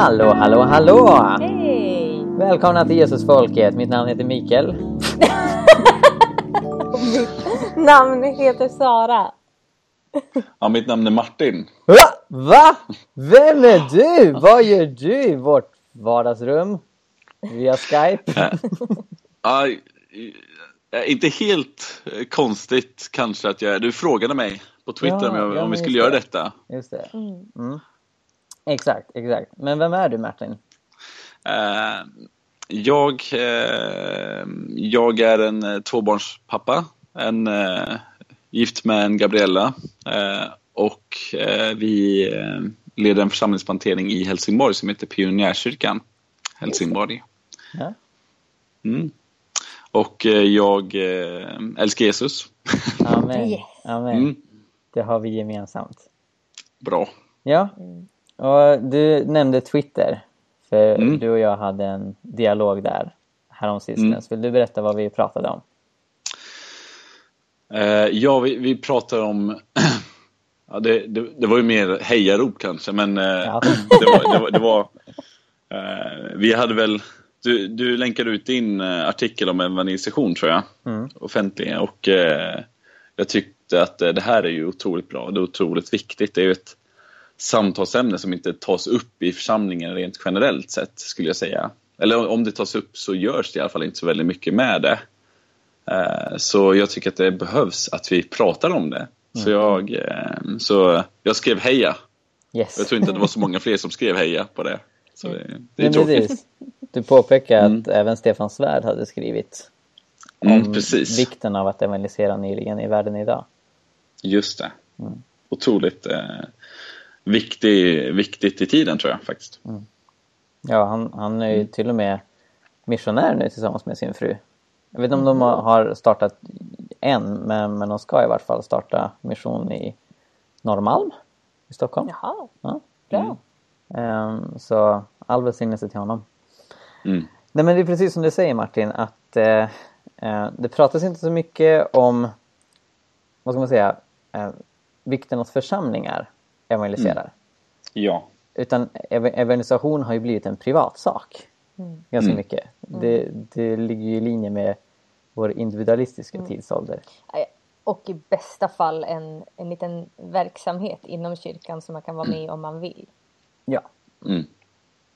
Hallå, hallå, hallå! Hej! Välkomna till Jesusfolket. Mitt namn heter Mikael. Mitt namn heter Sara. Ja, mitt namn är Martin. Va? Va? Vem är du? Vad gör du i vårt vardagsrum? Via Skype? Ja, eh, inte helt eh, konstigt kanske att jag... Du frågade mig på Twitter Ja, om, jag, ja, om vi skulle just göra det. detta. Just det. Mm. Exakt, exakt. Men vem är du Martin? Eh, jag, eh, jag är en eh, tvåbarnspappa. En, eh, gift med en Gabriella. Eh, och eh, vi leder en församlingsplantering i Helsingborg som heter Pionjärkyrkan Helsingborg. Ja. Mm. Och eh, jag eh, älskar Jesus. Amen. Amen. Mm. Det har vi gemensamt. Bra. Ja, Och du nämnde Twitter. För Mm. du och jag hade en dialog där häromsistens. Mm. Vill du berätta vad vi pratade om? Eh, ja, vi, vi pratar om... ja, det, det, det var ju mer hejarop kanske, men eh, Ja. det var... Det var, det var eh, vi hade väl... Du, du länkade ut din artikel om evangelisation, tror jag. Mm. Offentlig. Och jag tyckte att det här är ju otroligt bra. Det är otroligt viktigt. Det är ju ett samtalsämne som inte tas upp i församlingen rent generellt sett, skulle jag säga. Eller om det tas upp så görs det i alla fall inte så väldigt mycket med det. Eh, Så jag tycker att det behövs att vi pratar om det. Så, jag, eh, så jag skrev heja. Yes. Jag tror inte att det var så många fler som skrev heja på det. Så det, det är tråkigt. precis. Du påpekar Mm. att även Stefan Svärd hade skrivit om Mm, precis. vikten av att evangelisera nyligen i världen idag. Just det. Mm. Otroligt eh, viktig, viktigt i tiden tror jag faktiskt. Ja, han, han är ju Mm. till och med missionär nu tillsammans med sin fru. Jag vet inte om de har- har startat än, men, men de ska i vart fall starta mission i Norrmalm i Stockholm. Jaha, Ja. bra. Ehm, så all välsignelse till honom. Mm. Nej men det är precis som du säger Martin att eh, eh, det pratas inte så mycket om vad ska man säga eh, vikten att församlingar evangeliserar. Ja. Utan ev- evangelisation har ju blivit en privatsak Mm. ganska Mm. mycket. Det, det ligger ju i linje med vår individualistiska tidsålder. Eh, Och i bästa fall en, en liten verksamhet inom kyrkan som man kan vara med om man vill. Ja, Mm.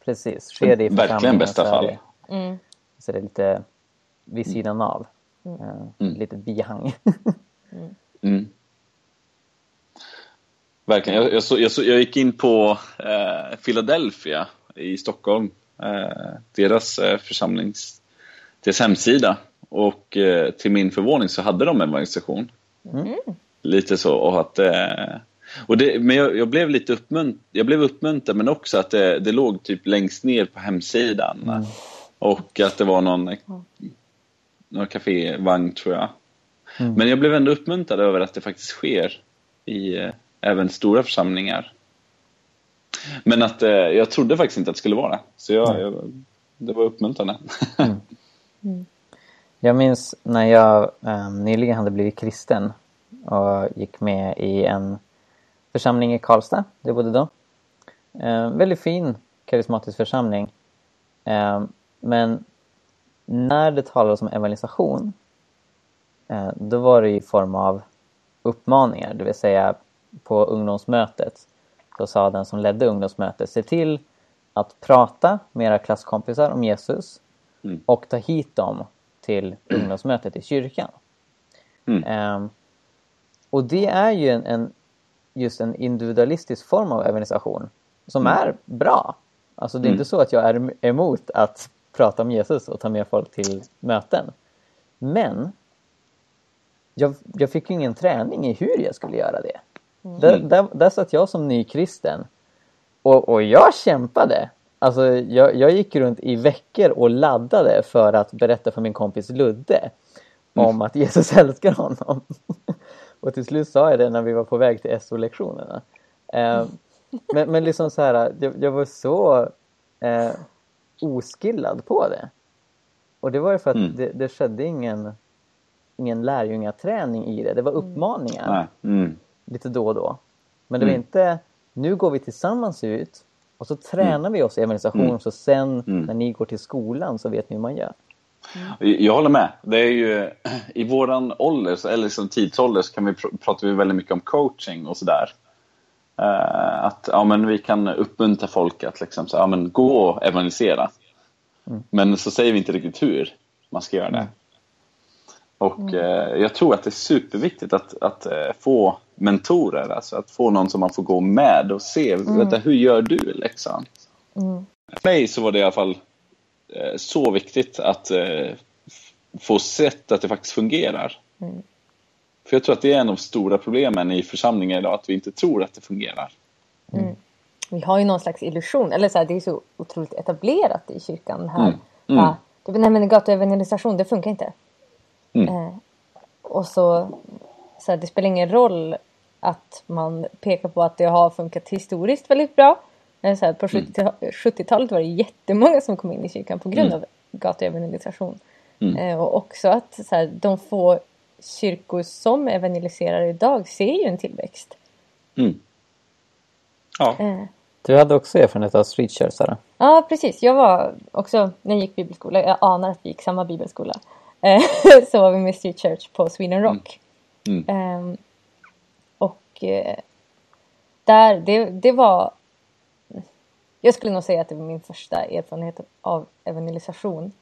precis. Sker det i Verkligen bästa så är fall. det, Mm. så är det lite vid sidan av. Mm. Eh, Mm. Lite bihang. Mm. Verkligen. Jag, jag, så, jag, så, jag gick in på eh, Philadelphia i Stockholm. Eh, deras eh, församlings... Deras hemsida. Och eh, till min förvåning så hade de evangelisation. Mm. Lite så. Och att, eh, och det, men jag, jag blev lite uppmunt, jag blev uppmuntrad men också att det, det låg typ längst ner på hemsidan. Mm. Och att det var någon, någon kafévagn tror jag. Mm. Men jag blev ändå uppmuntrad över att det faktiskt sker i eh, även stora församlingar. Men att eh, jag trodde faktiskt inte att det skulle vara det. Så jag, jag, det var uppmuntrande. Jag minns när jag eh, nyligen hade blivit kristen och gick med i en församling i Karlstad, jag bodde då. Eh, väldigt fin karismatisk församling. Eh, men när det talades om evangelisation eh, då var det i form av uppmaningar, det vill säga på ungdomsmötet så sa den som ledde ungdomsmötet se till att prata med era klasskompisar om Jesus Mm. och ta hit dem till ungdomsmötet i kyrkan. Mm. Ehm, och det är ju en, en, just en individualistisk form av evangelisation som är bra. Alltså det är Mm. inte så att jag är em- emot att prata om Jesus och ta med folk till möten. Men jag, jag fick ju ingen träning i hur jag skulle göra det. Där, där, där satt jag som ny kristen och, och jag kämpade. Alltså jag, jag gick runt i veckor och laddade för att berätta för min kompis Ludde om att Jesus älskar honom. och till slut sa jag det när vi var på väg till SO-lektionerna. Eh, men, men liksom så här, jag, jag var så eh, oskillad på det. Och det var ju för att Mm. det, det skedde ingen, ingen lärjungaträning i det. Det var uppmaningar Nej. Mm. Lite då och då. Men det var Mm. inte, nu går vi tillsammans ut och så tränar vi oss i evangelisation Mm. så sen Mm. när ni går till skolan så vet ni hur man gör. Jag håller med. Det är ju, I våran ålder, eller liksom tidsålder, så kan vi, pr- pratar vi väldigt mycket om coaching och sådär. Eh, att ja, men vi kan uppmuntra folk att liksom, så, ja, men gå och evangelisera. Men så säger vi inte riktigt hur man ska göra det. Och eh, jag tror att det är superviktigt att, att eh, få mentorer, alltså att få någon som man får gå med och se, vänta, hur gör du liksom? För mig så var det i alla fall eh, så viktigt att eh, få sett att det faktiskt fungerar. För jag tror att det är en av de stora problemen i församlingar idag, att vi inte tror att det fungerar. Vi har ju någon slags illusion, eller så här, det är så otroligt etablerat i kyrkan här. Mm. Mm. Ja, typ, nej men gatuevangelisation, det funkar inte. Mm. Eh, och så, så här, det spelar ingen roll att man pekar på att det har funkat historiskt väldigt bra. Eh, Så här, på 70 70-talet var det jättemånga som kom in i kyrkan på grund Mm. av gatuevangelisation. Mm. Eh, och också att så här, de få kyrkor som evangeliserar idag ser ju en tillväxt. Mm. Ja. Eh, Du hade också erfarenhet av street church, Sara. Ja, precis. Jag var också, när jag gick bibelskola, jag anar att vi gick samma bibelskola. Eh, så var vi med Street Church på Sweden Rock. Mm. Ehm, och eh, där, det, det var... Jag skulle nog säga att det var min första erfarenhet av evangelisation.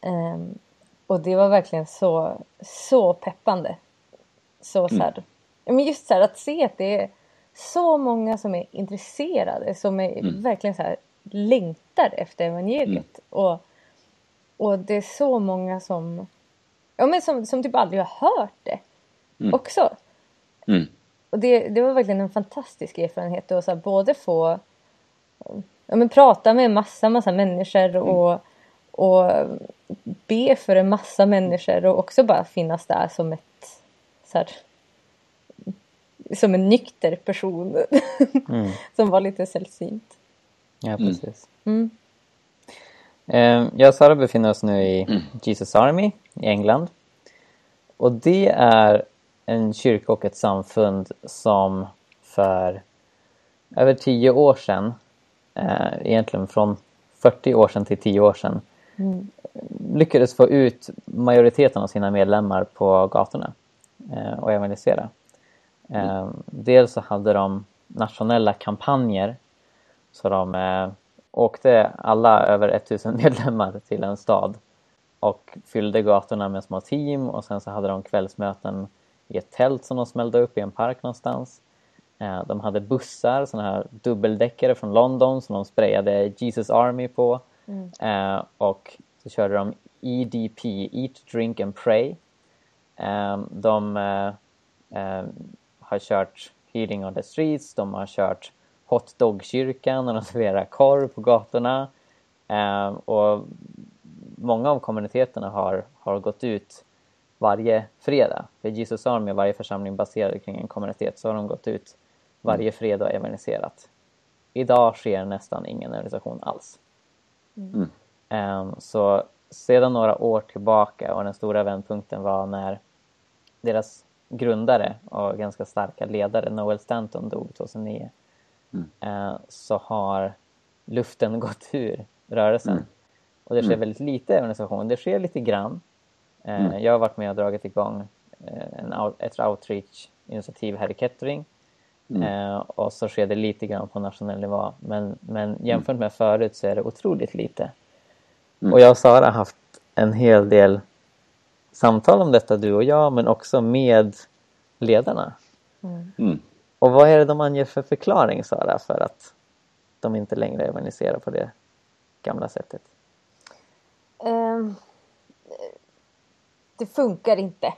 Ehm, och det var verkligen så, så peppande. Så, så här, ja, men just så här, att se att det är så många som är intresserade, som är verkligen så här längtar efter evangeliet. Och, och det är så många som, ja, men som, som typ aldrig har hört det också. Mm. Och det, det var verkligen en fantastisk erfarenhet att så här, både få ja, men prata med en massa, massa människor och, och be för en massa människor och också bara finnas där som ett så här, som en nykter person som var lite sällsynt. Ja, precis. Mm. Eh, Jag och Sara befinner oss nu i Jesus Army i England. Och det är en kyrka och ett samfund som för över tio år sedan, eh, egentligen från 40 år sedan till 10 år sedan, lyckades få ut majoriteten av sina medlemmar på gatorna eh, och evangelisera. Eh, dels så hade de nationella kampanjer så de eh, åkte alla över 1000 medlemmar till en stad och fyllde gatorna med små team och sen så hade de kvällsmöten i ett tält som de smällde upp i en park någonstans. Eh, de hade bussar, sådana här dubbeldäckare från London som de sprayade Jesus Army på. Eh, och så körde de EDP, Eat, Drink and Pray. Eh, de eh, har kört Healing on the Streets, de har kört Hot Dog-kyrkan och de serverar korv på gatorna. Eh, och många av kommuniteterna har, har gått ut varje fredag. För Jesus Army, varje församling baserad kring en kommunitet, så har de gått ut varje fredag och evangeliserat. Idag sker nästan ingen evangelisation alls. Ehm, så sedan några år tillbaka och den stora vändpunkten var när deras grundare och ganska starka ledare Noel Stanton dog 2009 eh, så har luften gått ur rörelsen. Och det sker väldigt lite evangelisation. Det sker lite grann. Eh, Jag har varit med och dragit igång eh, en, ett outreach-initiativ här i Kettering. Eh, och så sker det lite grann på nationell nivå. Men, men jämfört med förut så är det otroligt lite. Och jag och Sara har haft en hel del samtal om detta, du och jag, men också med ledarna. Mm. Och vad är det de anger för förklaring, Sara, för att de inte längre evangeliserar på det gamla sättet? Ehm, det funkar inte,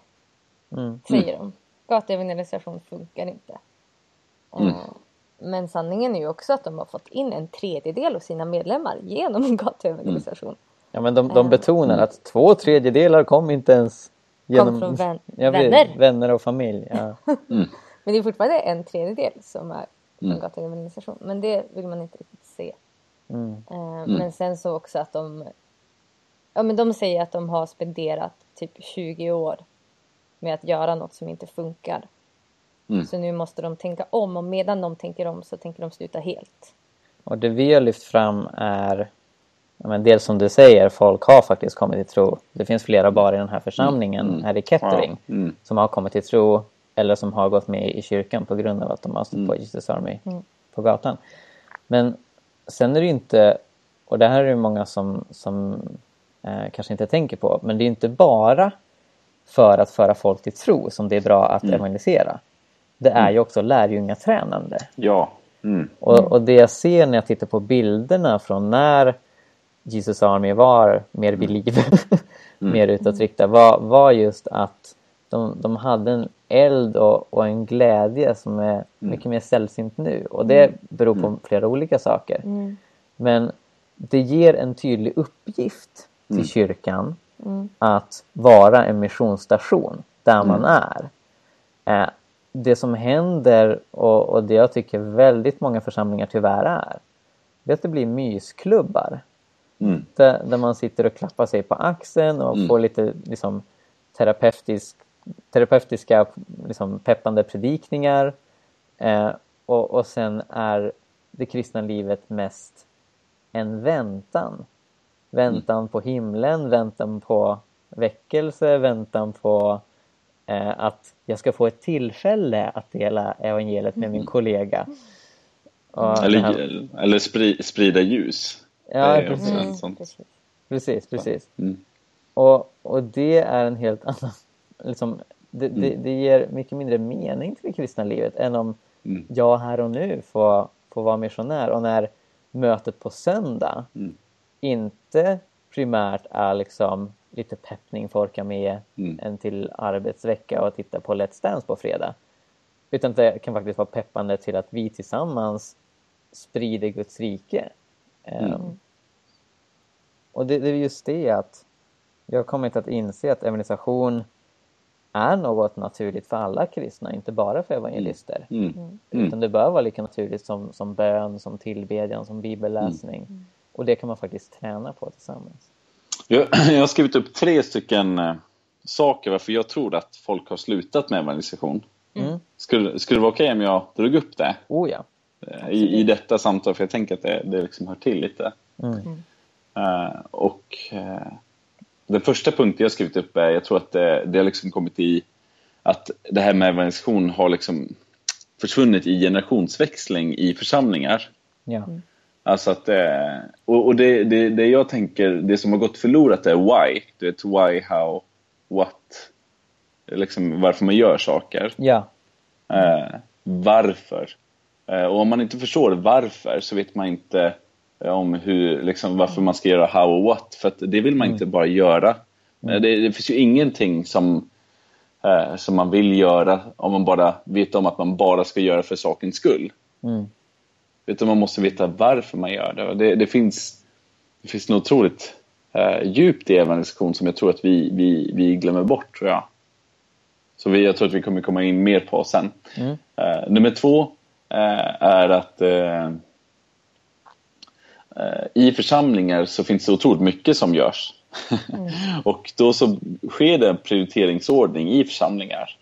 Mm. säger de. Gatuevangelisation funkar inte. Ehm, Men sanningen är ju också att de har fått in en tredjedel av sina medlemmar genom gatuevangelisation. Ja, men de, de betonar att två tredjedelar kom inte ens genom från vän- precis. vänner. vänner och familj. Ja. Men det är fortfarande en tredjedel som är från Mm. gatuevangelisation. Men det vill man inte riktigt se. Mm. Eh, Men sen så också att de... Ja men de säger att de har spenderat typ 20 år med att göra något som inte funkar. Mm. Så nu måste de tänka om och medan de tänker om så tänker de sluta helt. Och det vi har lyft fram är men dels som du säger, folk har faktiskt kommit till tro. Det finns flera bara i den här församlingen Mm. här i Kettering Ja. Mm. som har kommit till tro eller som har gått med i kyrkan på grund av att de har stått Mm. på Jesus Army på gatan. Men sen är det ju inte, och det här är det många som, som eh, kanske inte tänker på, men det är inte bara för att föra folk till tro som det är bra att evangelisera. Det är ju också lärjungatränande. Ja. Mm. Och, och det jag ser när jag tittar på bilderna från när Jesus Army var mer vid liv, mer utåtriktad, var, var just att de, de hade en eld och, och en glädje som är mycket mer sällsynt nu. Och det beror på flera olika saker. Men det ger en tydlig uppgift till kyrkan att vara en missionsstation där man är. Eh, det som händer och, och det jag tycker väldigt många församlingar tyvärr är, det är att det blir mysklubbar. Mm. Där, där man sitter och klappar sig på axeln och får lite liksom, terapeutisk, terapeutiska liksom, peppande predikningar. Eh, och, och sen är det kristna livet mest en väntan. Väntan på himlen, väntan på väckelse, väntan på eh, att jag ska få ett tillfälle att dela evangeliet med min kollega. Och det här- Eller, eller spri, sprida ljus. Ja, det är precis. Mm. Precis, precis. Mm. Och, och det är en helt annan... Liksom, det, det, Mm. det ger mycket mindre mening till det kristna livet än om Mm. jag här och nu får, får vara missionär. Och när mötet på söndag Mm. Inte primärt är liksom lite peppning för att orka med Mm. en till arbetsvecka och titta på Let's Dance på fredag. Utan det kan faktiskt vara peppande till att vi tillsammans sprider Guds rike. Mm. Ehm, och det, det är just det att jag har kommit att inse att evangelisation är något naturligt för alla kristna, inte bara för evangelister. Mm. Mm. Utan det bör vara lika naturligt som, som bön, som tillbedjan, som bibelläsning. Mm. Och det kan man faktiskt träna på tillsammans. Jag, jag har skrivit upp tre stycken eh, saker varför jag tror att folk har slutat med evangelisation. Mm. Skulle, skulle det vara okej om jag drog upp det Oh ja. eh, i, i detta samtal? För jag tänker att det, det liksom hör till lite. Mm. Eh, och eh, den första punkten jag har skrivit upp är, jag tror att det, det har liksom kommit i att det här med evangelisation har liksom försvunnit i generationsväxling i församlingar. ja. Alltså att, eh, och, och det, det, det jag tänker, det som har gått förlorat är why. Du vet, why, how, what. Liksom varför man gör saker. Ja. Eh, varför. Eh, och om man inte förstår varför så vet man inte eh, om hur, liksom, varför man ska göra how och what. För det vill man inte bara göra. Eh, det, det finns ju ingenting som, eh, som man vill göra om man bara vet om att man bara ska göra för sakens skull. Mm. Utan man måste veta varför man gör det. Och det, det, finns, det finns något otroligt eh, djupt i evangelisation som jag tror att vi, vi, vi glömmer bort. Tror jag. Så vi, jag tror att vi kommer komma in mer på sen. Mm. Eh, nummer två eh, är att eh, eh, i församlingar så finns det otroligt mycket som görs. och då så sker det en prioriteringsordning i församlingar.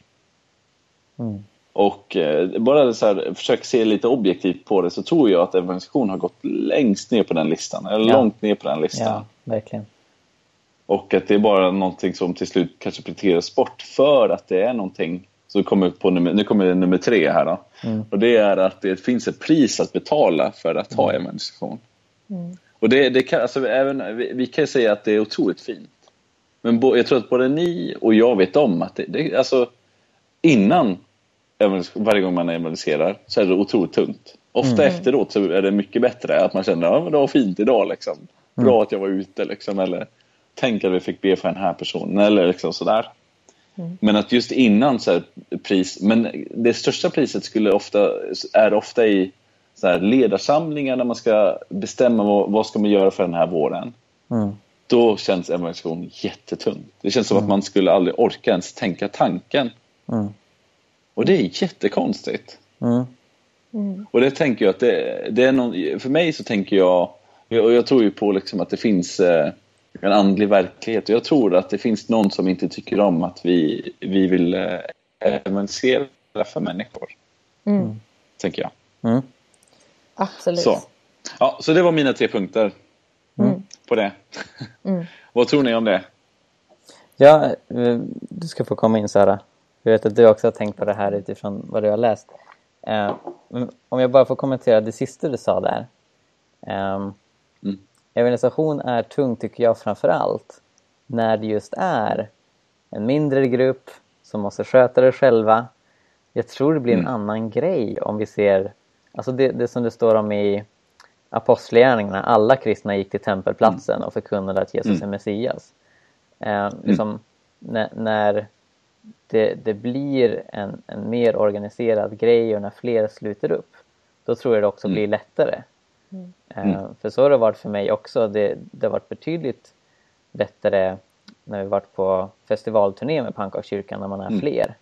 Mm. Och eh, bara så här, försök se lite objektivt på det så tror jag att evangelisation har gått längst ner på den listan. Eller Ja. långt ner på den listan. ja, verkligen. Och att det är bara någonting som till slut kanske prioriteras bort för att det är någonting så kommer på nummer, nu kommer det nummer tre här då. Mm. Och det är att det finns ett pris att betala för att ha evangelisation. Och det, det kan, alltså, även, vi, vi kan säga att det är otroligt fint. Men bo, jag tror att både ni och jag vet om att det, det alltså innan varje gång man evangeliserar så är det otroligt tungt. Ofta efteråt så är det mycket bättre att man känner att ja, det var fint idag liksom. Bra att jag var ute liksom. Eller tänk att vi fick be för den här personen eller liksom sådär. Men att just innan så här, pris, men det största priset skulle ofta, är ofta i så här, ledarsamlingar när man ska bestämma vad, vad ska man göra för den här våren. Mm. Då känns evangelisation jättetungt. Det känns som att man skulle aldrig orka ens tänka tanken. Mm. Och det är jättekonstigt. Mm. Och det tänker jag att det, det är någon, för mig så tänker jag, och jag tror ju på liksom att det finns eh, en andlig verklighet och jag tror att det finns någon som inte tycker om att vi, vi vill eh, evangelisera för människor. Mm. Tänker jag. Mm. Absolut. Så. Ja, så det var mina tre punkter på det. Vad tror ni om det? Ja, eh, du ska få komma in Sara. Jag vet att du också har tänkt på det här utifrån vad du har läst. Eh, om jag bara får kommentera det sista du sa där. Eh, Mm. Evangelisation är tung tycker jag framför allt när det just är en mindre grupp som måste sköta det själva. Jag tror det blir en Mm. annan grej om vi ser, alltså det, det som det står om i Apostlagärningarna, alla kristna gick till tempelplatsen och förkunnade att Jesus Mm. är Messias. Eh, liksom, när, när det, det blir en, en mer organiserad grej och när fler sluter upp, då tror jag det också blir lättare. Eh, för så har det varit för mig också. Det, det har varit betydligt lättare när vi varit på festivalturné med Pannkakskyrkan när man är fler.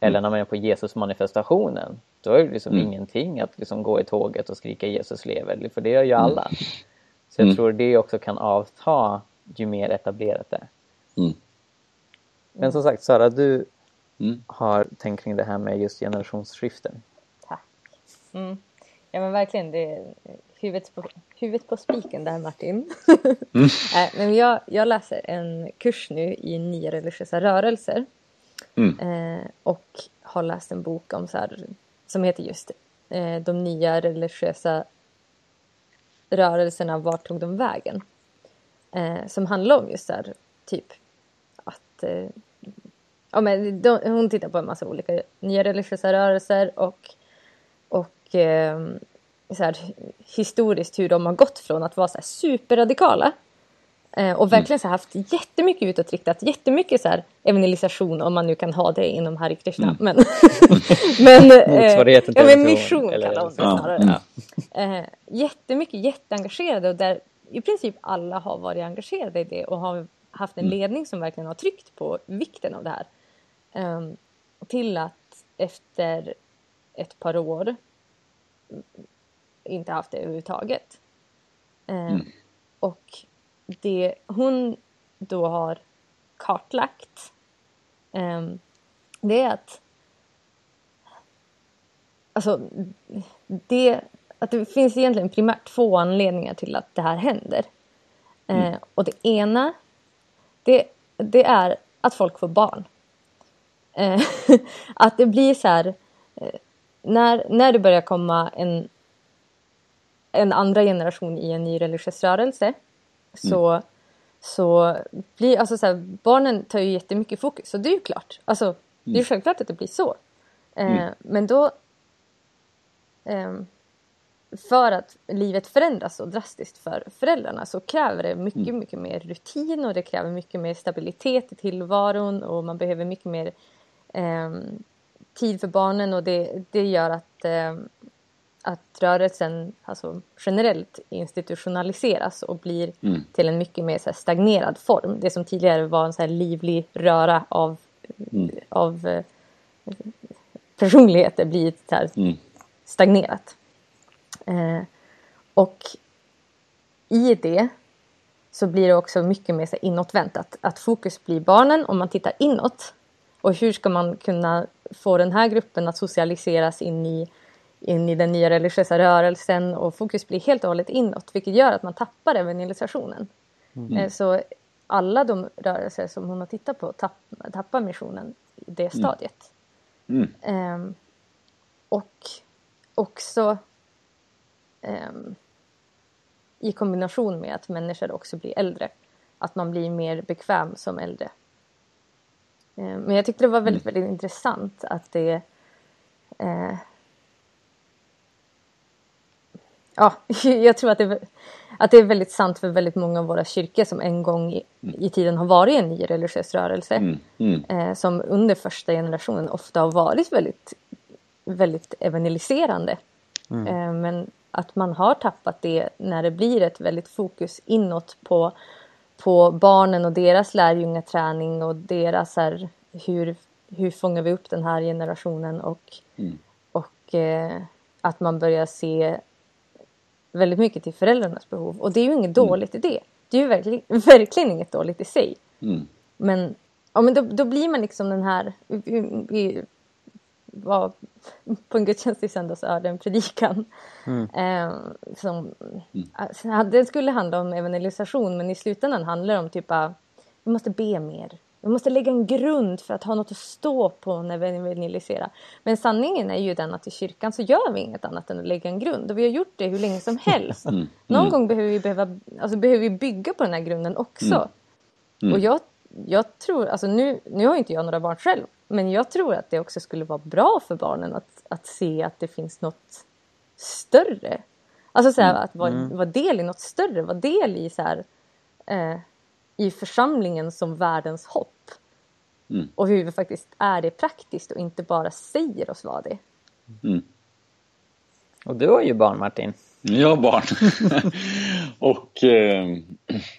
Eller när man är på Jesusmanifestationen. Då är det liksom ingenting att liksom gå i tåget och skrika Jesus lever, för det gör ju alla. Så jag tror det också kan avta ju mer etablerat det är. Mm. Men som sagt Sara, du Mm. har tänkt kring det här med just generationsskiften. Tack. Mm. Ja men verkligen, det är huvudet på, huvudet på spiken där Martin. Nej, men jag, jag läser en kurs nu i nya religiösa rörelser. Mm. Eh, och har läst en bok om så här, som heter just eh, De nya religiösa rörelserna, vart tog de vägen? Eh, som handlar om just så här, typ att eh, ja, men de, hon tittar på en massa olika nya religiösa rörelser och, och eh, så här, historiskt hur de har gått från att vara så här superradikala eh, och verkligen så här, haft jättemycket utåtriktat, jättemycket så här, evangelisation om man nu kan ha det inom Hare Krishna. Men, men, eh, ja, men mission, eller kallar hon det ja, snarare. Eh, jättemycket jätteengagerade och där i princip alla har varit engagerade i det och har haft en ledning som verkligen har tryckt på vikten av det här. Ehm, till att efter ett par år inte haft det överhuvudtaget. Ehm, Och det hon då har kartlagt ehm, det är att alltså det, att det finns egentligen primärt två anledningar till att det här händer. Eh, och det ena det, det är att folk får barn. Eh, att det blir så här eh, när, när det börjar komma en, en andra generation i en ny religiös rörelse så, så blir alltså så här, barnen tar ju jättemycket fokus och det är ju klart. Alltså, det är ju självklart att det blir så. Eh, Men då ehm, för att livet förändras så drastiskt för föräldrarna så kräver det mycket, mycket mer rutin och det kräver mycket mer stabilitet i tillvaron och man behöver mycket mer ehm, tid för barnen och det, det gör att, ehm, att rörelsen alltså, generellt institutionaliseras och blir till en mycket mer så här, stagnerad form. Det som tidigare var en så här, livlig röra av, av eh, personligheter blir så här, Mm. stagnerat. Eh, och i det så blir det också mycket mer så inåtvänt. Att, att fokus blir barnen om man tittar inåt. Och hur ska man kunna få den här gruppen att socialiseras in i, in i den nya religiösa rörelsen och fokus blir helt och hållet inåt vilket gör att man tappar evangelisationen. Eh, så alla de rörelser som hon har tittat på tapp, tappar missionen i det stadiet. Mm. Ehm, och också ehm, i kombination med att människor också blir äldre. Att man blir mer bekväm som äldre. Ehm, men jag tyckte det var väldigt, väldigt intressant att det eh, Ja, jag tror att det, att det är väldigt sant för väldigt många av våra kyrkor som en gång i, i tiden har varit en ny religiös rörelse. Mm. Mm. Eh, som under första generationen ofta har varit väldigt, väldigt evangeliserande. Eh, men att man har tappat det när det blir ett väldigt fokus inåt på, på barnen och deras lärjungaträning och deras här, hur, hur fångar vi upp den här generationen och, Mm. och eh, att man börjar se väldigt mycket till föräldrarnas behov. Och det är ju inget dåligt i det. Det är ju verkligen, verkligen inget dåligt i sig. Mm. Men, ja, men då, då blir man liksom den här... Vi, vi, var på en gudstjänst i söndags och hörde en predikan. Mm. Eh, som, alltså, Den skulle handla om evangelisation men i slutändan handlar det om typ att vi måste be mer. Vi måste lägga en grund för att ha något att stå på när vi evangeliserar. Men sanningen är ju den att i kyrkan så gör vi inget annat än att lägga en grund. Och vi har gjort det hur länge som helst. Mm. Någon Mm. gång behöver vi, behöva, alltså behöver vi bygga på den här grunden också. Mm. Mm. Och jag, jag tror, alltså nu, nu har inte jag några barn själv. Men jag tror att det också skulle vara bra för barnen att, att se att det finns något större. Alltså så här, Mm. att vara, vara del i något större, vara del i så här, eh, i församlingen som världens hopp. Mm. Och hur vi faktiskt är det praktiskt och inte bara säger oss vara det. Mm. Och du har ju barn Martin. Jag har barn. och, eh,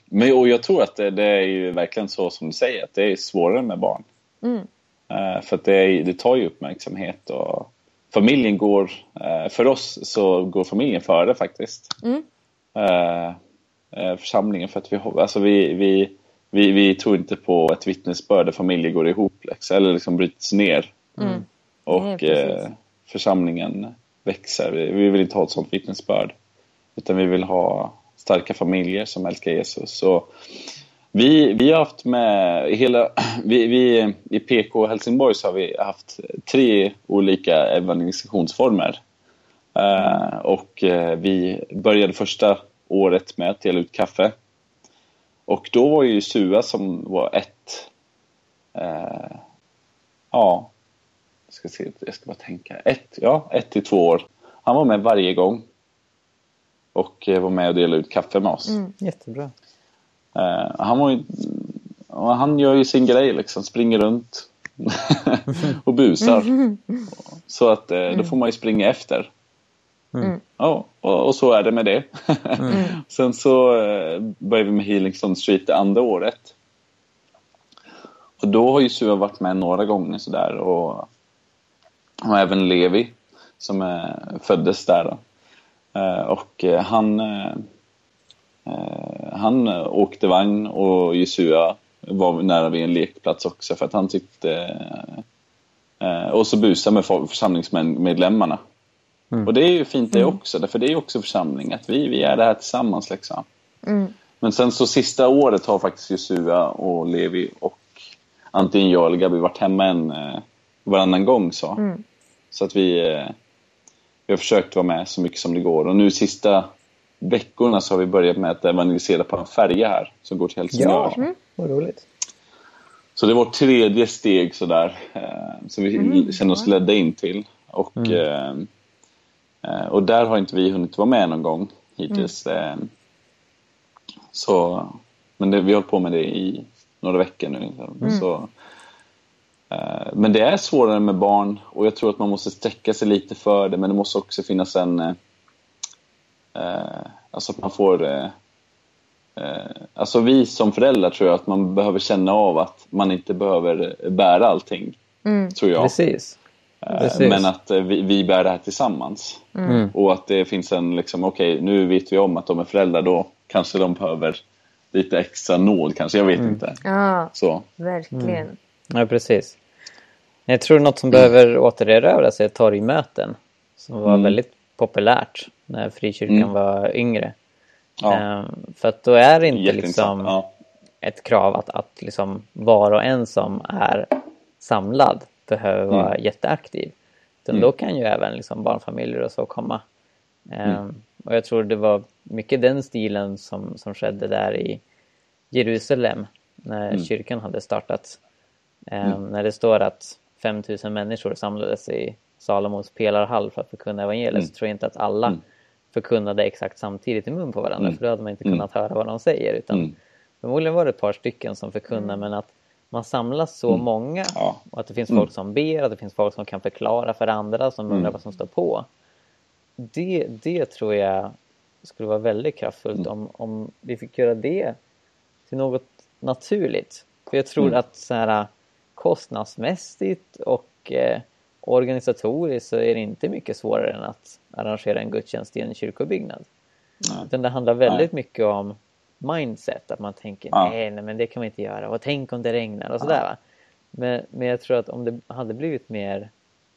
men, och jag tror att det, det är ju verkligen så som du säger, att det är svårare med barn. Mm. Eh, för det, det tar ju uppmärksamhet och familjen går, eh, för oss så går familjen före faktiskt. Mm. Eh, församlingen för att vi, alltså vi, vi, vi, vi tror inte på ett vittnesbörd där familjer går ihop liksom, eller liksom bryts ner. Mm. Och Nej, församlingen växer. Vi, vi vill inte ha ett sånt vittnesbörd. Utan vi vill ha starka familjer som älskar Jesus. Och vi, vi har haft med hela, vi, vi, i PK Helsingborg så har vi haft tre olika evangelisationsformer. Uh, och uh, vi började första året med att dela ut kaffe. Och då var ju Sua som var ett, Uh, ja, jag ska, se, jag ska bara tänka, ett, ja, ett till två år. Han var med varje gång. Och var med och delade ut kaffe med oss. Mm. Jättebra. Eh, han var ju, han gör ju sin grej liksom, springer runt och busar. Så att eh, då får man ju springa efter. Mm. Ja, och, och så är det med det. Sen så eh, började vi med Healingstone Street det andra året. Och då har ju Sua varit med några gånger sådär och, och även Levi som eh, föddes där. Eh, och han, han eh, åkte vagn och Jesua var nära vid en lekplats också för att han tyckte eh, och så busa med församlingsmedlemmarna. Och det är ju fint det också, för det är ju också församling, att vi, vi är det här tillsammans liksom. Mm. Men sen så sista året har faktiskt Josua och Levi och antingen jag eller Gabi varit hemma en eh, varannan gång så. Mm. Så att vi, eh, vi har försökt vara med så mycket som det går. Och nu sista veckorna så har vi börjat med att evangelisera på en färja här som går till Helsingör. Ja, vad roligt. Så det är vårt tredje steg sådär, eh, som vi känner oss ledda in till. Och, eh, eh, och där har inte vi hunnit vara med någon gång hittills. Eh, så, men det, vi har hållit på med det i några veckor nu. Så, eh, men det är svårare med barn och jag tror att man måste sträcka sig lite för det men det måste också finnas en... Eh, alltså att man får... Eh, Eh, Alltså vi som föräldrar tror jag att man behöver känna av att man inte behöver bära allting. Mm. Tror jag. Precis. Eh, precis. Men att eh, vi, vi bär det här tillsammans. Mm. Och att det finns en liksom, okej nu vet vi om att de är föräldrar då kanske de behöver lite extra nåd kanske, jag vet Mm. inte. Ja, Så. verkligen. Ja, precis. Jag tror något som behöver återerövras är torgmöten. Som var Mm. väldigt populärt när frikyrkan Mm. var yngre. Ja, Ehm, för att då är det inte liksom Ja. ett krav att, att liksom var och en som är samlad behöver vara Mm. jätteaktiv. Utan Mm. då kan ju även liksom barnfamiljer och så komma. Ehm, Mm. Och jag tror det var mycket den stilen som, som skedde där i Jerusalem när Mm. kyrkan hade startat. Ehm, När det står att 5000 människor samlades i Salomos pelarhall för att förkunna evangeliet Mm. så tror jag inte att alla Mm. förkunnade exakt samtidigt i mun på varandra Mm. för då hade man inte Mm. kunnat höra vad de säger. Utan Mm. Förmodligen var det ett par stycken som förkunnar men att man samlas så Mm. många Ja. och att det finns Mm. folk som ber, att det finns folk som kan förklara för andra som undrar Mm. vad som står på. Det, det tror jag skulle vara väldigt kraftfullt Mm. om, om vi fick göra det till något naturligt. För jag tror Mm. att så här, kostnadsmässigt och eh, organisatoriskt så är det inte mycket svårare än att arrangera en gudstjänst i en kyrkobyggnad. Nej. Utan det handlar väldigt mycket om mindset, att man tänker Ja. nej, nej men det kan man inte göra och tänk om det regnar och sådär. Va? Men, men jag tror att om det hade blivit mer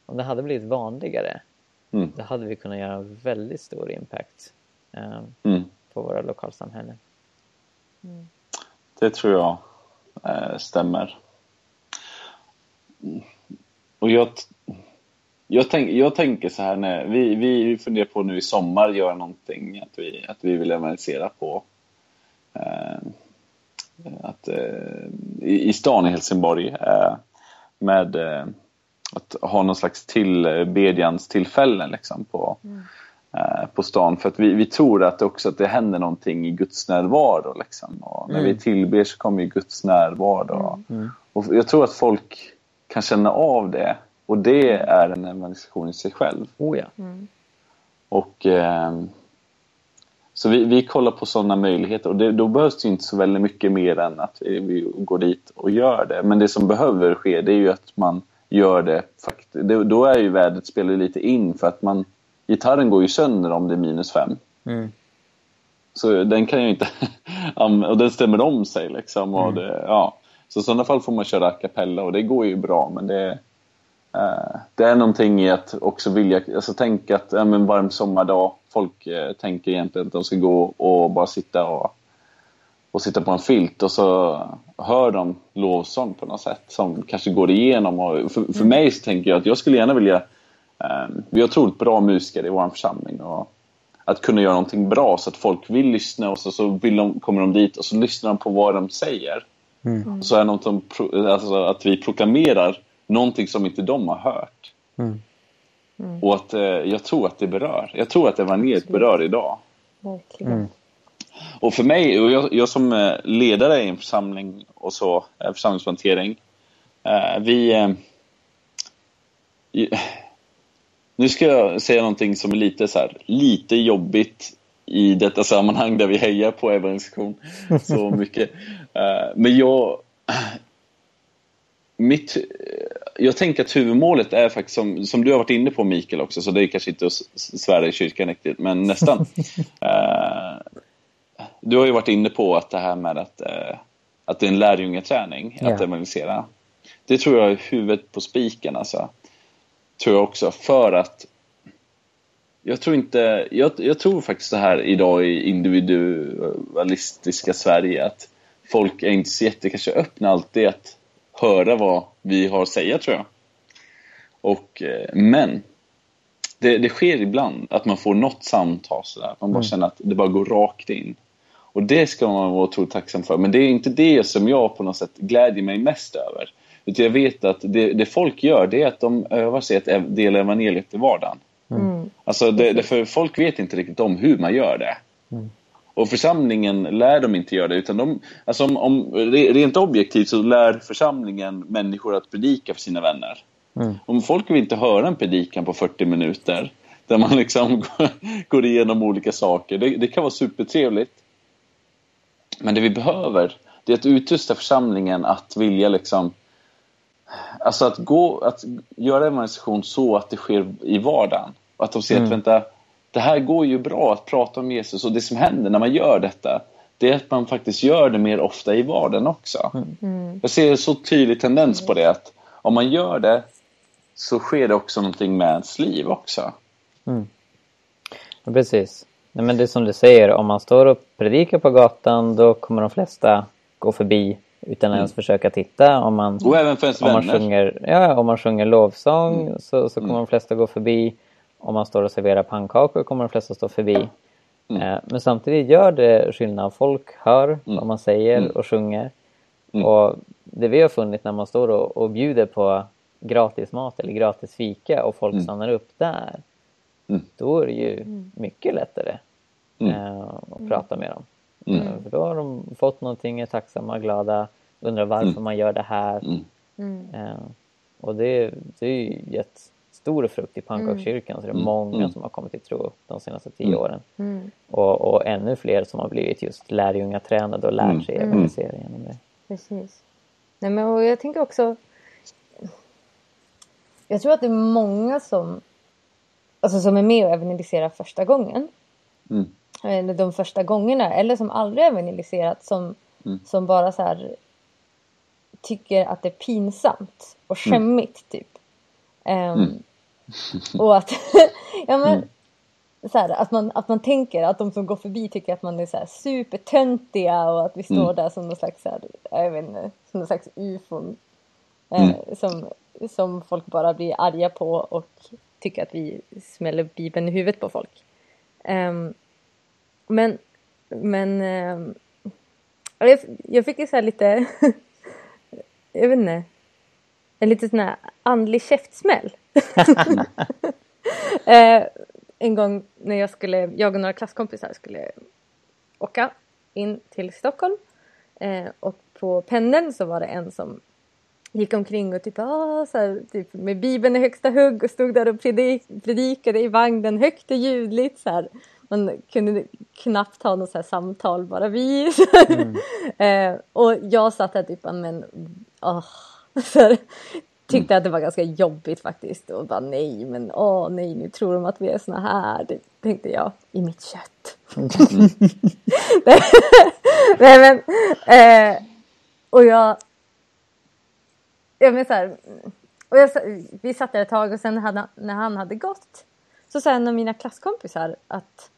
om det hade blivit vanligare Mm. då hade vi kunnat göra en väldigt stor impact eh, Mm. på våra lokalsamhällen. Det tror jag eh, stämmer. Och jag, jag, tänk, jag tänker så här när vi, vi funderar på nu i sommar göra någonting att vi, att vi vill evangelisera på. Eh, att, eh, i, I stan i Helsingborg eh, med eh, att ha någon slags tillbedjans tillfällen liksom på, eh, på stan. För att vi, vi tror att också att det händer någonting i Guds närvaro. Liksom. Och när vi tillber så kommer ju Guds närvaro. Och jag tror att folk kan känna av det. Och det är en evangelisation i sig själv. Oh ja. Och, ehm, så vi, vi kollar på sådana möjligheter och det, då behövs det inte så väldigt mycket mer än att vi, vi går dit och gör det. Men det som behöver ske det är ju att man gör det. fakt- det då är ju vädret spelar lite in för att man gitarren går ju sönder om det är minus fem. Mm. Så den kan ju inte... och den stämmer om sig liksom. Och det, ja. Så i sådana fall får man köra a cappella och det går ju bra men det... eh, det är någonting i att också vilja... Alltså tänka att ja, men varm sommardag, folk eh, tänker egentligen att de ska gå och bara sitta och, och sitta på en filt och så hör de lovsång på något sätt som kanske går igenom. Och för, för mig så tänker jag att jag skulle gärna vilja... Eh, vi har otroligt bra musiker i vår församling och att kunna göra någonting bra så att folk vill lyssna och så, så vill de, kommer de dit och så lyssnar de på vad de säger. Och så är något som, alltså att vi proklamerar någonting som inte de har hört. Och att eh, jag tror att det berör. Jag tror att evangeliet berör idag. Verkligen. Och för mig, och jag, jag som eh, ledare i en församling och så, eh, församlingsplantering, eh, vi... Eh, nu ska jag säga någonting som är lite så här, lite jobbigt i detta sammanhang där vi hejar på evangelisation så mycket. Eh, men jag... Mitt, jag tänker att huvudmålet är faktiskt, som, som du har varit inne på Mikael också, så det är kanske inte att svära i kyrkan riktigt, men nästan. Eh, du har ju varit inne på att det här med att, eh, att det är en lärjungaträning Ja. att evangelisera. Det tror jag är huvudet på spiken alltså. Tror jag också, för att jag tror inte, jag, jag tror faktiskt så här idag i individualistiska Sverige att folk är inte så jätte kanske öppna alltid att höra vad vi har att säga tror jag. Och, eh, men det, det sker ibland att man får något samtal sådär, man bara känner att det bara går rakt in. Och det ska man vara otroligt tacksam för. Men det är inte det som jag på något sätt glädjer mig mest över. Utan jag vet att det, det folk gör, det är att de övar sig att dela evangeliet i vardagen. Alltså det, det, för folk vet inte riktigt om hur man gör det. Och församlingen lär dem inte göra det. Utan de, alltså om, om, re- rent objektivt så lär församlingen människor att predika för sina vänner. Om folk vill inte höra en predikan på 40 minuter där man liksom går igenom olika saker. Det, det kan vara supertrevligt. Men det vi behöver det är att utrusta församlingen att vilja liksom Alltså att, gå, att göra evangelisation så att det sker i vardagen. Och att de ser att vänta, det här går ju bra att prata om Jesus och det som händer när man gör detta det är att man faktiskt gör det mer ofta i vardagen också. Jag ser en så tydlig tendens på det att om man gör det så sker det också någonting med ens liv också. Ja, precis. Nej, men det är som du säger, om man står och predikar på gatan då kommer de flesta gå förbi utan att ens försöka titta. Om man, Och även för ens om man, vänner. sjunger, ja, om man sjunger lovsång så, så kommer de flesta gå förbi. Om man står och serverar pannkakor kommer de flesta stå förbi. Eh, men samtidigt gör det skillnad. Folk hör vad man säger och sjunger. Och det vi har funnit när man står och, och bjuder på gratis mat eller gratis fika och folk stannar upp där. Mm. Då är det ju mycket lättare Mm. eh, att prata med dem. Mm. Eh, För då har de fått någonting, är tacksamma, glada, undrar varför man gör det här. Mm. Eh, och det, det är ju gett stor frukt i pannkakskyrkan så det är många Mm. som har kommit till tro de senaste tio åren. Och, och ännu fler som har blivit just lärjungatränade och lärt Mm. sig evangelisera genom det. Precis. Nej, men och jag tänker också... Jag tror att det är många som, alltså som är med och evangeliserar första gången. Mm. Eller de första gångerna. Eller som aldrig evangeliserat. Som, Mm. som bara så här tycker att det är pinsamt och Mm. skämmigt typ. Ehm, och att, ja men, så här, att, man, att man tänker att de som går förbi tycker att man är så här supertöntiga och att vi står Mm. där som någon slags, så här, jag vet inte, som någon slags ufon. Mm. Eh, som, som folk bara blir arga på och tycker att vi smäller bibeln i huvudet på folk. Ehm, men men ehm, jag, jag fick ju så här lite, jag vet inte, en liten sån här andlig käftsmäll. eh, en gång när jag skulle, jag och några klasskompisar skulle åka in till Stockholm. Eh, och på pendeln så var det en som gick omkring och typ, ah, så här, typ med bibeln i högsta hugg och stod där och predik, predikade i vagnen högt och ljudligt. Så här. Man kunde knappt ha något så här samtal, bara vi. eh, och jag satt där typ, men åh, så tyckte att det var ganska jobbigt faktiskt och bara nej men åh nej nu tror de att vi är såna här det tänkte jag i mitt kött. nej men eh, och jag jag men så här, och jag, vi satt där ett tag och sen hade, när han hade gått så sa en av mina klasskompisar att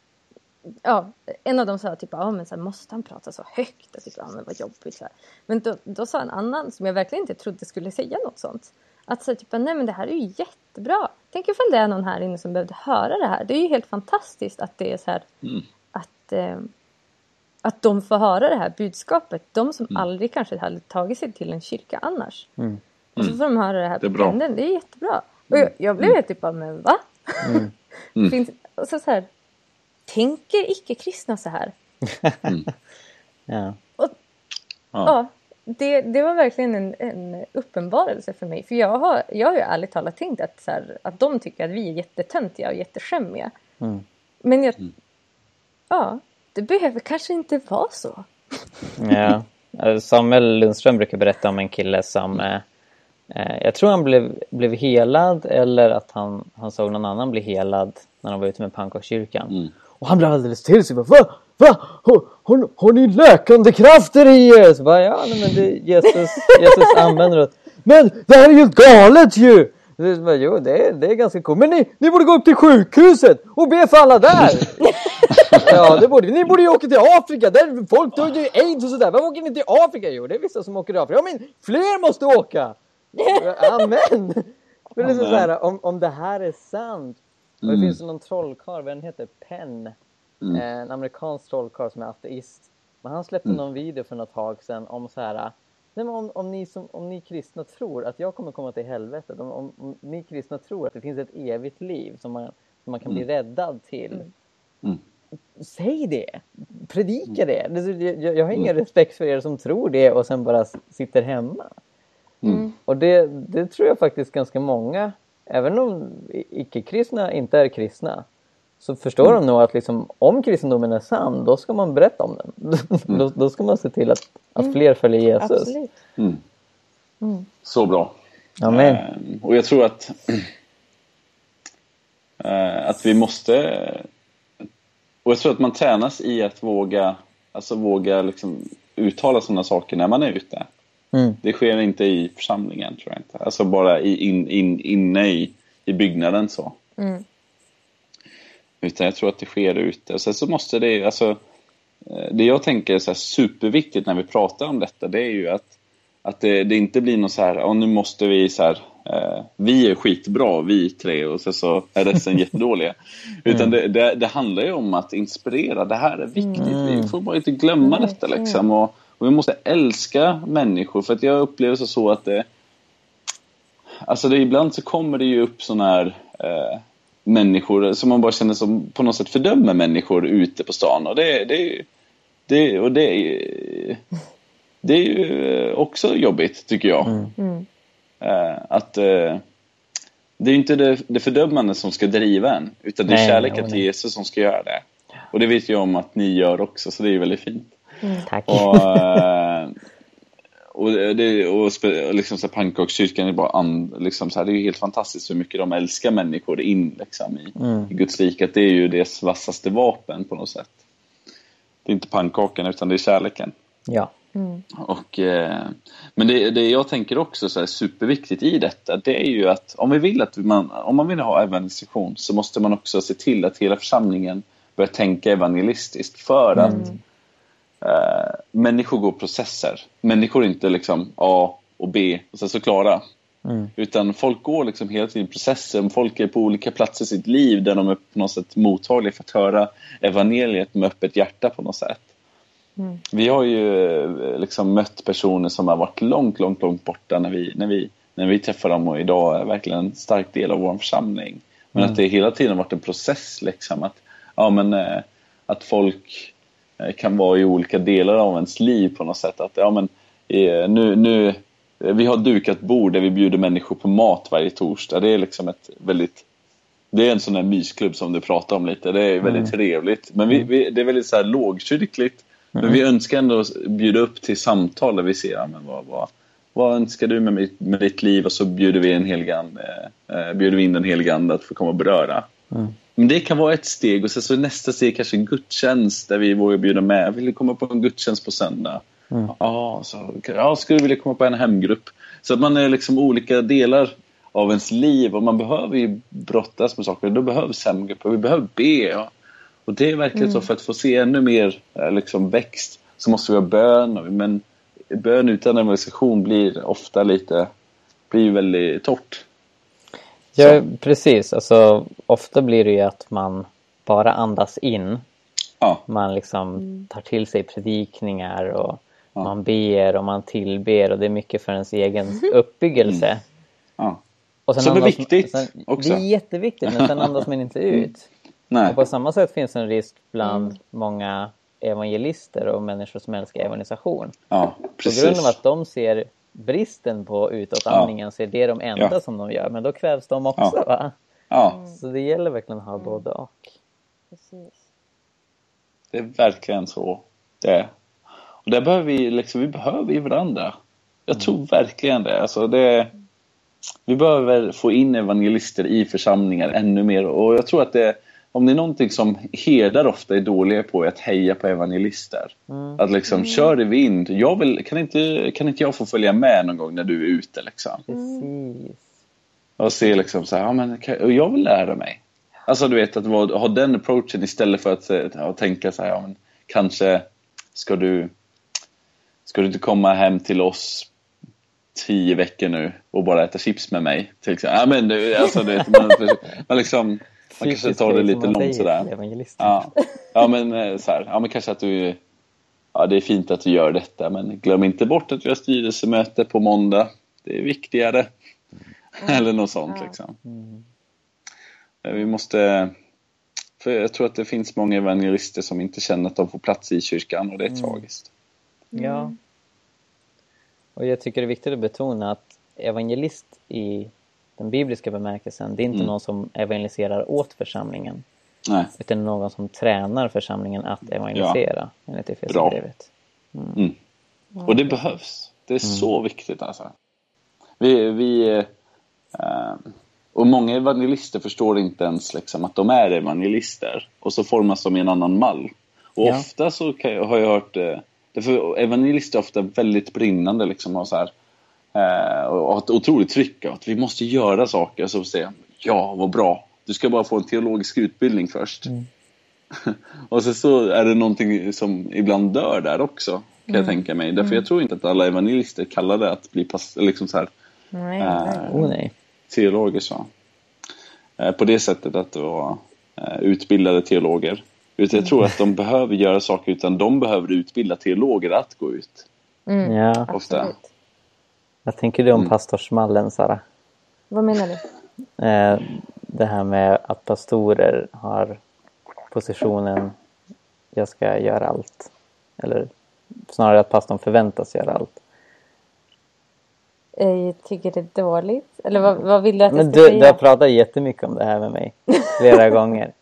ja, en av dem sa typ, ja men så här, måste han prata så högt? Och typ, ja men vad jobbigt. Så här. Men då, då sa en annan som jag verkligen inte trodde skulle säga något sånt. Att säga typ, nej men det här är ju jättebra. Tänk ifall det är någon här inne som behövde höra det här. Det är ju helt fantastiskt att det är så här, Mm. att, eh, att de får höra det här budskapet. De som Mm. aldrig kanske hade tagit sig till en kyrka annars. Mm. Och så får de höra det här Det är på bra. pendeln. Det är jättebra. Och jag, jag blev helt typ bara, men va? Mm. Finns, och så, så här, tänker icke-kristna så här? Ja. Och, Ja. ja, det, det var verkligen en, en uppenbarelse för mig. För jag har, jag har ju ärligt talat tänkt att, så här, att de tycker att vi är jättetöntiga och jätteskämmiga. Mm. Men jag, ja, det behöver kanske inte vara så. Ja. Samuel Lundström brukar berätta om en kille som eh, eh, jag tror han blev, blev helad eller att han, han såg någon annan bli helad när de var ute med pannkakskyrkan. Mm. Och han blev alldeles till sig. Bara, Va? Va? Har, har, har ni läkande krafter i er? Så bara, ja, nej, men det Jesus, Jesus använder det. Men det här är ju galet ju! Så bara, jo, det är, det är ganska coolt. Men ni, ni borde gå upp till sjukhuset och be för alla där! ja, det borde Ni borde ju åka till Afrika. Där folk dör ju aids och sådär. Varför åker ni till Afrika? Jo, det är vissa som åker till Afrika. Ja, men fler måste åka! Amen! Men liksom så här, om, om det här är sant. Och det Mm. finns någon trollkarl, vad den heter? Penn. Mm. Eh, en amerikansk trollkarl som är ateist. Men han släppte Mm. någon video för ett tag sedan om så här. Nej, men om, om, ni som, om ni kristna tror att jag kommer komma till helvetet. Om, om, om ni kristna tror att det finns ett evigt liv som man, som man kan bli räddad till. Mm. Säg det! Predika det! Det- Jag, jag har ingen respekt för er som tror det och sen bara sitter hemma. Mm. Och det, det tror jag faktiskt ganska många, även om icke-kristna inte är kristna, så förstår de nog att liksom, om kristendomen är sann, då ska man berätta om den. då, då ska man se till att, att fler följer Jesus. Mm. Mm. Så bra. Amen. Ehm, och jag tror att eh, att vi måste och jag tror att man tränas i att våga alltså våga liksom uttala sådana saker när man är ute. Mm. Det sker inte i församlingen tror jag inte. Alltså bara i, in, in, inne i, i byggnaden så. Mm. Utan jag tror att det sker ute. Sen så måste det, alltså, eh, det jag tänker är så superviktigt när vi pratar om detta, det är ju att, att det, det inte blir något så här, oh, nu måste vi så här, eh, vi är skitbra, vi tre, och sen så är resten jättedåliga. Utan det, det, det handlar ju om att inspirera, det här är viktigt, vi får bara inte glömma detta liksom. Och, och vi måste älska människor, för att jag upplever så, så att det, Alltså det, ibland så kommer det ju upp sådana här eh, människor som man bara känner som på något sätt fördömer människor ute på stan. Och det, det, är ju- det, och det, är ju- det är ju eh, också jobbigt tycker jag. Mm. Eh, att eh, det är inte det, det fördömande som ska driva en. Utan det är Nej, kärleken till Jesus som ska göra det. Och det vet jag om att ni gör också, så det är väldigt fint. Tack. Och, eh, och, det, och, liksom så här, pannkakskyrkan är bara and, liksom så här, det är ju helt fantastiskt hur mycket de älskar människor in liksom, i, Mm. i Guds rike. Det är ju deras vassaste vapen på något sätt. Det är inte pannkakan utan det är kärleken. Ja. Mm. Och, eh, Men det, det jag tänker också så här superviktigt i detta, det är ju att om vi vill att man, om man vill ha evangelisation så måste man också se till att hela församlingen börjar tänka evangelistiskt för att eh, människor går processer. Människor är inte liksom A och B och sen så klara. Mm. Utan folk går liksom hela tiden processer. Folk är på olika platser i sitt liv där de är på något sätt mottagliga för att höra evangeliet med öppet hjärta på något sätt. Mm. Vi har ju eh, liksom mött personer som har varit långt, långt, långt borta när vi, när vi, när vi träffar dem och idag är verkligen en stark del av vår församling. Men Mm. att det hela tiden varit en process liksom. Att, ja, men, eh, att folk kan vara i olika delar av ens liv på något sätt. Att, ja, men, eh, nu, nu, eh, vi har dukat bord där vi bjuder människor på mat varje torsdag. Det är liksom ett väldigt det är en sån där mysklubb som du pratar om lite. Det är väldigt trevligt. Men vi, vi, det är väldigt så här lågkyrkligt. Men vi önskar ändå bjuda upp till samtal där vi ser ja, men vad, vad, vad önskar du med, mitt- med ditt liv och så bjuder vi, en helig ande, eh, bjuder vi in den helige att få komma och beröra. Men det kan vara ett steg och sen så nästa steg kanske en gudstjänst där vi vågar bjuda med. Vill du komma på en gudstjänst på söndag? Ja, så, ja, skulle du vilja komma på en hemgrupp? Så att man är liksom olika delar av ens liv och man behöver ju brottas med saker. Då behövs hemgrupper, vi behöver be. Och, och det är verkligen så för att få se ännu mer eh, liksom, växt så måste vi ha bön. Men bön utan evangelisation blir ofta lite, blir väldigt torrt. Ja, precis. Alltså, ofta blir det ju att man bara andas in. Ja, Man liksom tar till sig predikningar och man ber och man tillber och det är mycket för ens egen uppbyggelse. ja. Och sen Som är viktigt sen, också. Det är jätteviktigt men sen andas man inte ut. Nej. Och på samma sätt finns en risk bland många evangelister och människor som älskar evangelisation. Ja, På precis. grund av att de ser bristen på utåtandningen så är det de enda Ja. som de gör. Men då kvävs de också Ja. va? Ja, Så det gäller verkligen att ha både och. Precis. det är verkligen så. Det är. Och där behöver vi, liksom, vi behöver ju varandra. Jag tror verkligen det. Alltså det. Vi behöver få in evangelister i församlingar ännu mer. Och jag tror att det, om det är någonting som herdar ofta är dåliga på är att heja på evangelister. Att liksom, kör i vind. Jag vill, kan, inte, kan inte jag få följa med någon gång när du är ute? Liksom? Precis. Och se liksom så här, ja, men, kan- jag vill lära mig. Alltså du vet, att ha den approachen istället för att eh, ja, tänka så här, ja, men, kanske ska du, ska du inte komma hem till oss tio veckor nu och bara äta chips med mig? Till exempel. Ja, men, du, alltså, du vet, man, man, liksom, man kanske tar det lite långt sådär. Ja, ja men eh, så här, ja men kanske att du Ja det är fint att du gör detta men glöm inte bort att vi har styrelsemöte på måndag. Det är viktigare. Eller något sånt liksom. Eh, Vi måste för jag tror att det finns många evangelister som inte känner att de får plats i kyrkan och det är tragiskt. Ja. Och jag tycker det är viktigt att betona att evangelist i den bibliska bemärkelsen, det är inte Mm. någon som evangeliserar åt församlingen. Nej. Utan någon som tränar församlingen att evangelisera, enligt Efesierbrevet. Mm. Och det behövs. Det är så viktigt alltså. Vi, vi, eh, och många evangelister förstår inte ens liksom, att de är evangelister. Och så formas de i en annan mall. Och Ja. ofta så kan jag, har jag hört... Eh, därför evangelister är ofta väldigt brinnande. Liksom, och, så här, eh, och har ett otroligt tryck att vi måste göra saker. Så säger ja vad bra. Du ska bara få en teologisk utbildning först. Och så, så är det någonting som ibland dör där också. Kan jag tänka mig. Därför jag tror inte att alla evangelister kallar det att bli pass, liksom så här, Nej, Eh, nej. Oh nej. teologer. Så. Eh, på det sättet att det var eh, utbildade teologer. Utan jag tror att de behöver göra saker utan de behöver utbilda teologer att gå ut. Ja. Ofta. Absolut. Vad tänker du om Mm. pastorsmallen, Sara? Vad menar du? Eh, det här med att pastorer har positionen jag ska göra allt. Eller snarare att pastorn förväntas göra allt. Jag tycker det är dåligt. Eller vad, vad vill du att jag Men ska du, säga? du har pratat jättemycket om det här med mig flera gånger.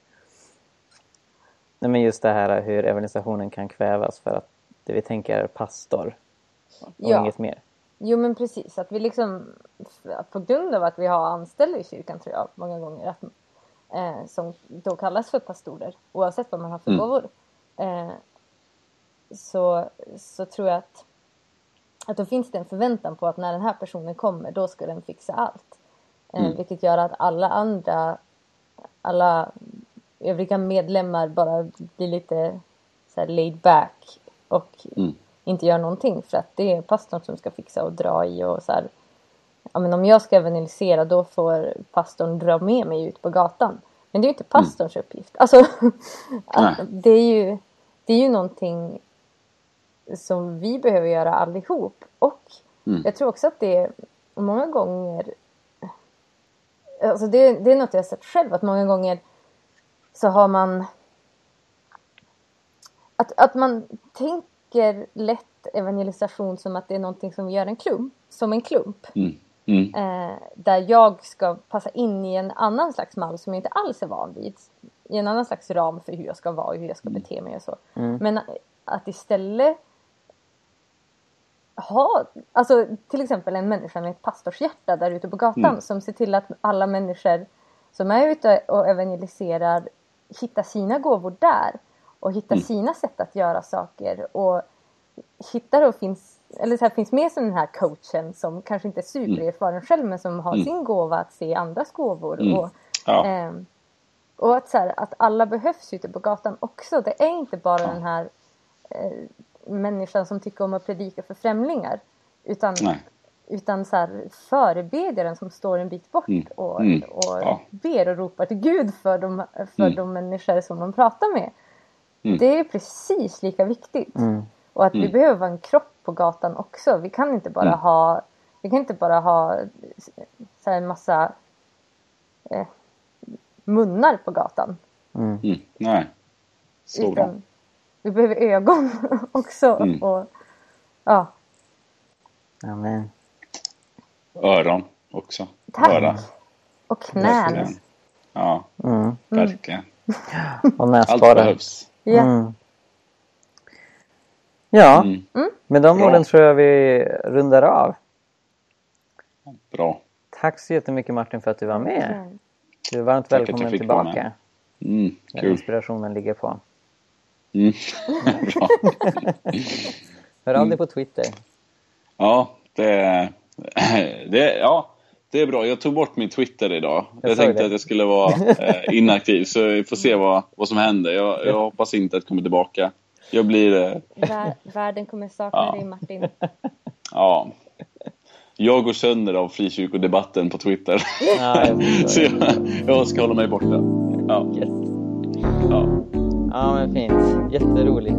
Nej, men just det här hur evangelisationen kan kvävas för att det vi tänker är pastor och Ja. inget mer. Jo men precis, att vi liksom på grund av att vi har anställda i kyrkan tror jag många gånger att, eh, som då kallas för pastorer oavsett vad man har för Mm. gåvor. Eh, så, så tror jag att att då finns det en förväntan på att när den här personen kommer då ska den fixa allt. Eh, Mm. vilket gör att alla andra, alla övriga medlemmar bara blir lite så här laid back och Mm. Inte gör någonting för att det är pastorn som ska fixa och dra i och så här. Ja, men om jag ska evangelisera då får pastorn dra med mig ut på gatan. Men det är ju inte pastorns uppgift. Alltså, det, är ju, det är ju någonting som vi behöver göra allihop. Och Mm. jag tror också att det är många gånger Alltså det, det är något jag har sett själv att många gånger så har man att, att man tänker lätt evangelisation som att det är någonting som vi gör en klump, som en klump. Mm. Mm. Eh, där jag ska passa in i en annan slags mall som jag inte alls är van vid. I en annan slags ram för hur jag ska vara och hur jag ska bete mig och så. Men att istället ha, alltså till exempel en människa med ett pastorshjärta där ute på gatan Mm. som ser till att alla människor som är ute och evangeliserar hittar sina gåvor där och hittar Mm. sina sätt att göra saker och hittar och finns, eller så här, finns med som den här coachen som kanske inte är supererfaren själv men som har Mm. sin gåva att se andras gåvor. Mm. Och, Ja. ehm, och att, så här, att alla behövs ute på gatan också. Det är inte bara den här eh, människan som tycker om att predika för främlingar. Utan, Nej. utan så här, förebedjaren som står en bit bort Mm. och, Mm. och Ja. ber och ropar till Gud för de, för Mm. de människor som de pratar med. Mm. Det är precis lika viktigt. Och att vi Mm. behöver vara en kropp på gatan också. Vi kan inte bara Mm. ha vi kan inte bara ha så här en massa eh, munnar på gatan. Mm. Nej. Så bra. Vi behöver ögon också. Mm. Och, ja, Amen. Öron också. Tack. Öra. och knän. Verkligen. Ja, Mm. verkligen. Och Allt näsborrar. behövs. Ja. Mm. Ja, Mm. med de Bra. orden tror jag vi rundar av. Bra. Tack så jättemycket Martin för att du var med. Mm. Du är varmt Tack välkommen tillbaka. Mm. Där Kul. inspirationen ligger på. Mm. Bra. Hör Mm. av dig på Twitter. Ja, det, det, ja, det är bra. Jag tog bort min Twitter idag. Jag Jag, tänkte det. att jag skulle vara eh, inaktiv, så vi får se vad, vad som händer. Jag, jag hoppas inte att jag kommer tillbaka. Jag blir... Eh, Vär, världen kommer sakna Ja. dig Martin. ja. Jag går sönder av frikyrkodebatten på Twitter. Ja, jag så jag, jag ska hålla mig borta. Ja, Yes. ja. Ja men fint. Jätteroligt.